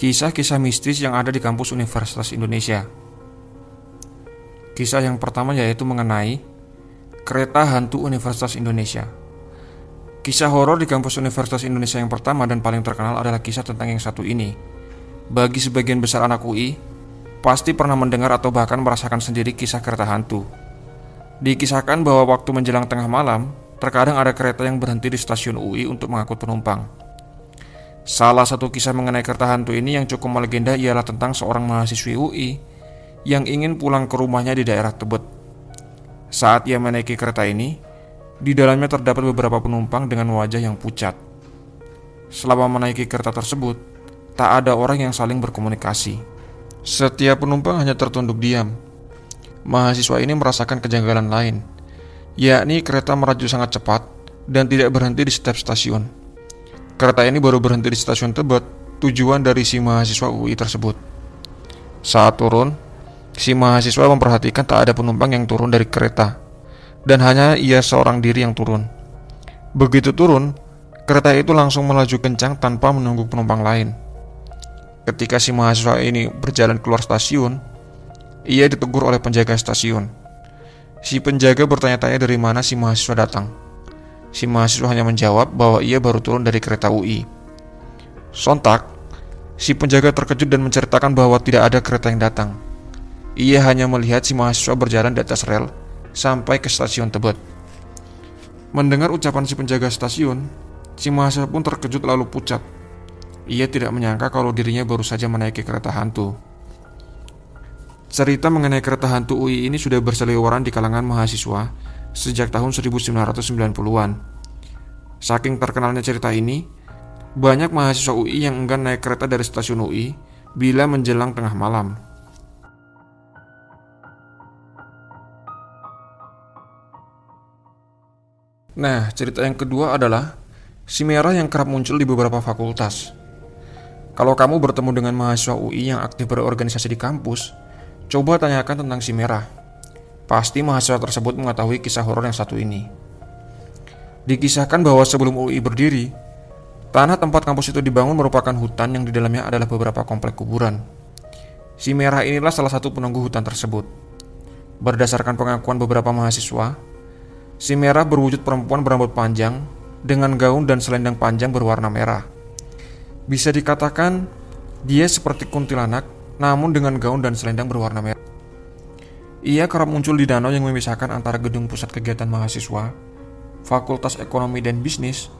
Kisah-kisah mistis yang ada di kampus Universitas Indonesia. Kisah yang pertama yaitu mengenai kereta hantu Universitas Indonesia. Kisah horor di kampus Universitas Indonesia yang pertama dan paling terkenal adalah kisah tentang yang satu ini. Bagi sebagian besar anak UI, pasti pernah mendengar atau bahkan merasakan sendiri kisah kereta hantu. Dikisahkan bahwa waktu menjelang tengah malam, terkadang ada kereta yang berhenti di stasiun UI untuk mengangkut penumpang. Salah satu kisah mengenai kereta hantu ini yang cukup melegenda ialah tentang seorang mahasiswi UI yang ingin pulang ke rumahnya di daerah Tebet. Saat ia menaiki kereta ini, di dalamnya terdapat beberapa penumpang dengan wajah yang pucat. Selama menaiki kereta tersebut, tak ada orang yang saling berkomunikasi. Setiap penumpang hanya tertunduk diam. Mahasiswa ini merasakan kejanggalan lain, yakni kereta meraju sangat cepat dan tidak berhenti di setiap stasiun. Kereta ini baru berhenti di stasiun Tebet, tujuan dari si mahasiswa UI tersebut. Saat turun, si mahasiswa memperhatikan tak ada penumpang yang turun dari kereta, dan hanya ia seorang diri yang turun. Begitu turun, kereta itu langsung melaju kencang tanpa menunggu penumpang lain. Ketika si mahasiswa ini berjalan keluar stasiun, ia ditegur oleh penjaga stasiun. Si penjaga bertanya-tanya dari mana si mahasiswa datang. Si mahasiswa hanya menjawab bahwa ia baru turun dari kereta UI. Sontak, si penjaga terkejut dan menceritakan bahwa tidak ada kereta yang datang. Ia hanya melihat si mahasiswa berjalan di atas rel sampai ke stasiun Tebet. Mendengar ucapan si penjaga stasiun, si mahasiswa pun terkejut lalu pucat. Ia tidak menyangka kalau dirinya baru saja menaiki kereta hantu. Cerita mengenai kereta hantu UI ini sudah berseliweran di kalangan mahasiswa sejak tahun 1990-an. Saking terkenalnya cerita ini, banyak mahasiswa UI yang enggan naik kereta dari stasiun UI bila menjelang tengah malam. Nah, cerita yang kedua adalah si merah yang kerap muncul di beberapa fakultas. Kalau kamu bertemu dengan mahasiswa UI yang aktif berorganisasi di kampus, coba tanyakan tentang si merah. Pasti mahasiswa tersebut mengetahui kisah horor yang satu ini. Dikisahkan bahwa sebelum UI berdiri, tanah tempat kampus itu dibangun merupakan hutan yang di dalamnya adalah beberapa komplek kuburan. Si merah inilah salah satu penunggu hutan tersebut. Berdasarkan pengakuan beberapa mahasiswa, si merah berwujud perempuan berambut panjang dengan gaun dan selendang panjang berwarna merah. Bisa dikatakan dia seperti kuntilanak namun dengan gaun dan selendang berwarna merah. Ia kerap muncul di danau yang memisahkan antara gedung pusat kegiatan mahasiswa, Fakultas Ekonomi dan Bisnis,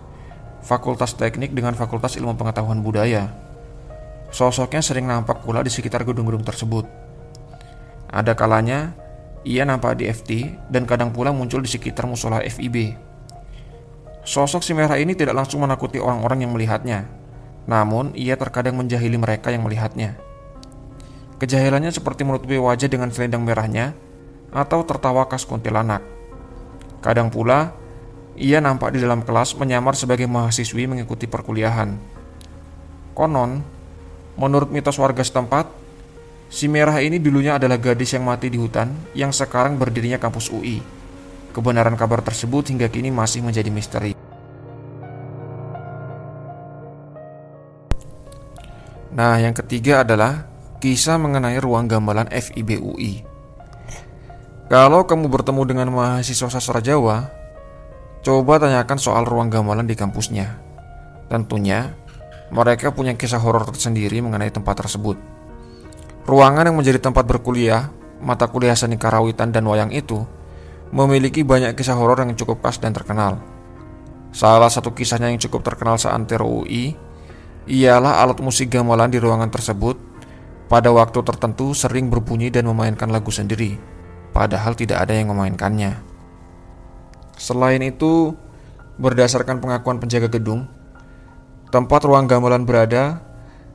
Fakultas Teknik dengan Fakultas Ilmu Pengetahuan Budaya. Sosoknya sering nampak pula di sekitar gedung-gedung tersebut. Ada kalanya ia nampak di FT dan kadang pula muncul di sekitar musola FIB. Sosok si merah ini tidak langsung menakuti orang-orang yang melihatnya, namun ia terkadang menjahili mereka yang melihatnya. Kejahilannya seperti menutupi wajah dengan selendang merahnya atau tertawa khas kuntilanak. Kadang pula, ia nampak di dalam kelas menyamar sebagai mahasiswi mengikuti perkuliahan. Konon, menurut mitos warga setempat, si merah ini dulunya adalah gadis yang mati di hutan yang sekarang berdirinya kampus UI. Kebenaran kabar tersebut hingga kini masih menjadi misteri. Nah, yang ketiga adalah Kisah mengenai ruang gamelan FIB UI. Kalau kamu bertemu dengan mahasiswa sastra Jawa, coba tanyakan soal ruang gamelan di kampusnya. Tentunya, mereka punya kisah horor tersendiri mengenai tempat tersebut. Ruangan yang menjadi tempat berkuliah, mata kuliah seni karawitan dan wayang itu, memiliki banyak kisah horor yang cukup khas dan terkenal. Salah satu kisahnya yang cukup terkenal seantero UI ialah alat musik gamelan di ruangan tersebut pada waktu tertentu sering berbunyi dan memainkan lagu sendiri, padahal tidak ada yang memainkannya. Selain itu, berdasarkan pengakuan penjaga gedung, tempat ruang gamelan berada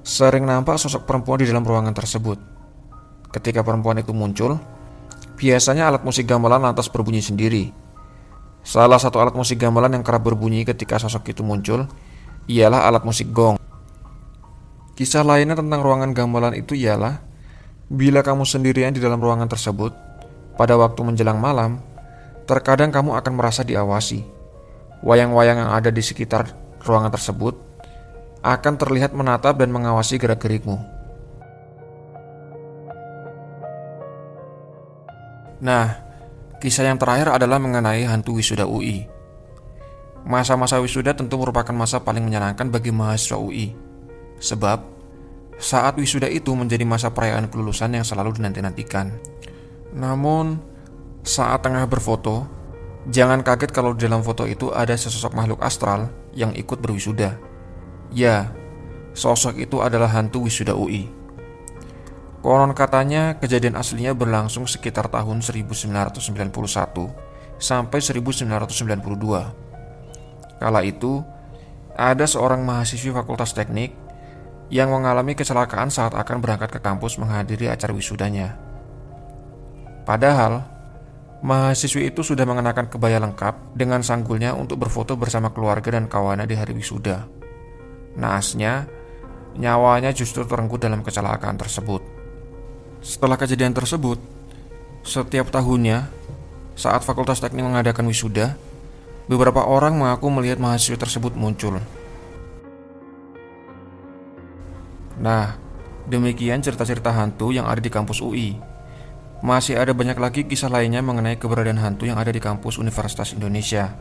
sering nampak sosok perempuan di dalam ruangan tersebut. Ketika perempuan itu muncul, biasanya alat musik gamelan lantas berbunyi sendiri. Salah satu alat musik gamelan yang kerap berbunyi ketika sosok itu muncul ialah alat musik gong. Kisah lainnya tentang ruangan gamelan itu ialah bila kamu sendirian di dalam ruangan tersebut pada waktu menjelang malam, terkadang kamu akan merasa diawasi. Wayang-wayang yang ada di sekitar ruangan tersebut akan terlihat menatap dan mengawasi gerak-gerikmu. Nah, kisah yang terakhir adalah mengenai hantu wisuda UI. Masa-masa wisuda tentu merupakan masa paling menyenangkan bagi mahasiswa UI. Sebab, saat wisuda itu menjadi masa perayaan kelulusan yang selalu dinanti-nantikan. Namun, saat tengah berfoto, jangan kaget kalau di dalam foto itu ada sesosok makhluk astral yang ikut berwisuda. Ya, sosok itu adalah hantu wisuda UI. Konon katanya kejadian aslinya berlangsung sekitar tahun 1991 sampai 1992. Kala itu, ada seorang mahasiswi Fakultas Teknik yang mengalami kecelakaan saat akan berangkat ke kampus menghadiri acara wisudanya. Padahal, mahasiswi itu sudah mengenakan kebaya lengkap dengan sanggulnya untuk berfoto bersama keluarga dan kawannya di hari wisuda. Naasnya, nyawanya justru terenggut dalam kecelakaan tersebut. Setelah kejadian tersebut, setiap tahunnya, saat Fakultas Teknik mengadakan wisuda, Beberapa orang mengaku melihat mahasiswa tersebut muncul. Nah, demikian cerita-cerita hantu yang ada di kampus UI. Masih ada banyak lagi kisah lainnya mengenai keberadaan hantu yang ada di kampus Universitas Indonesia.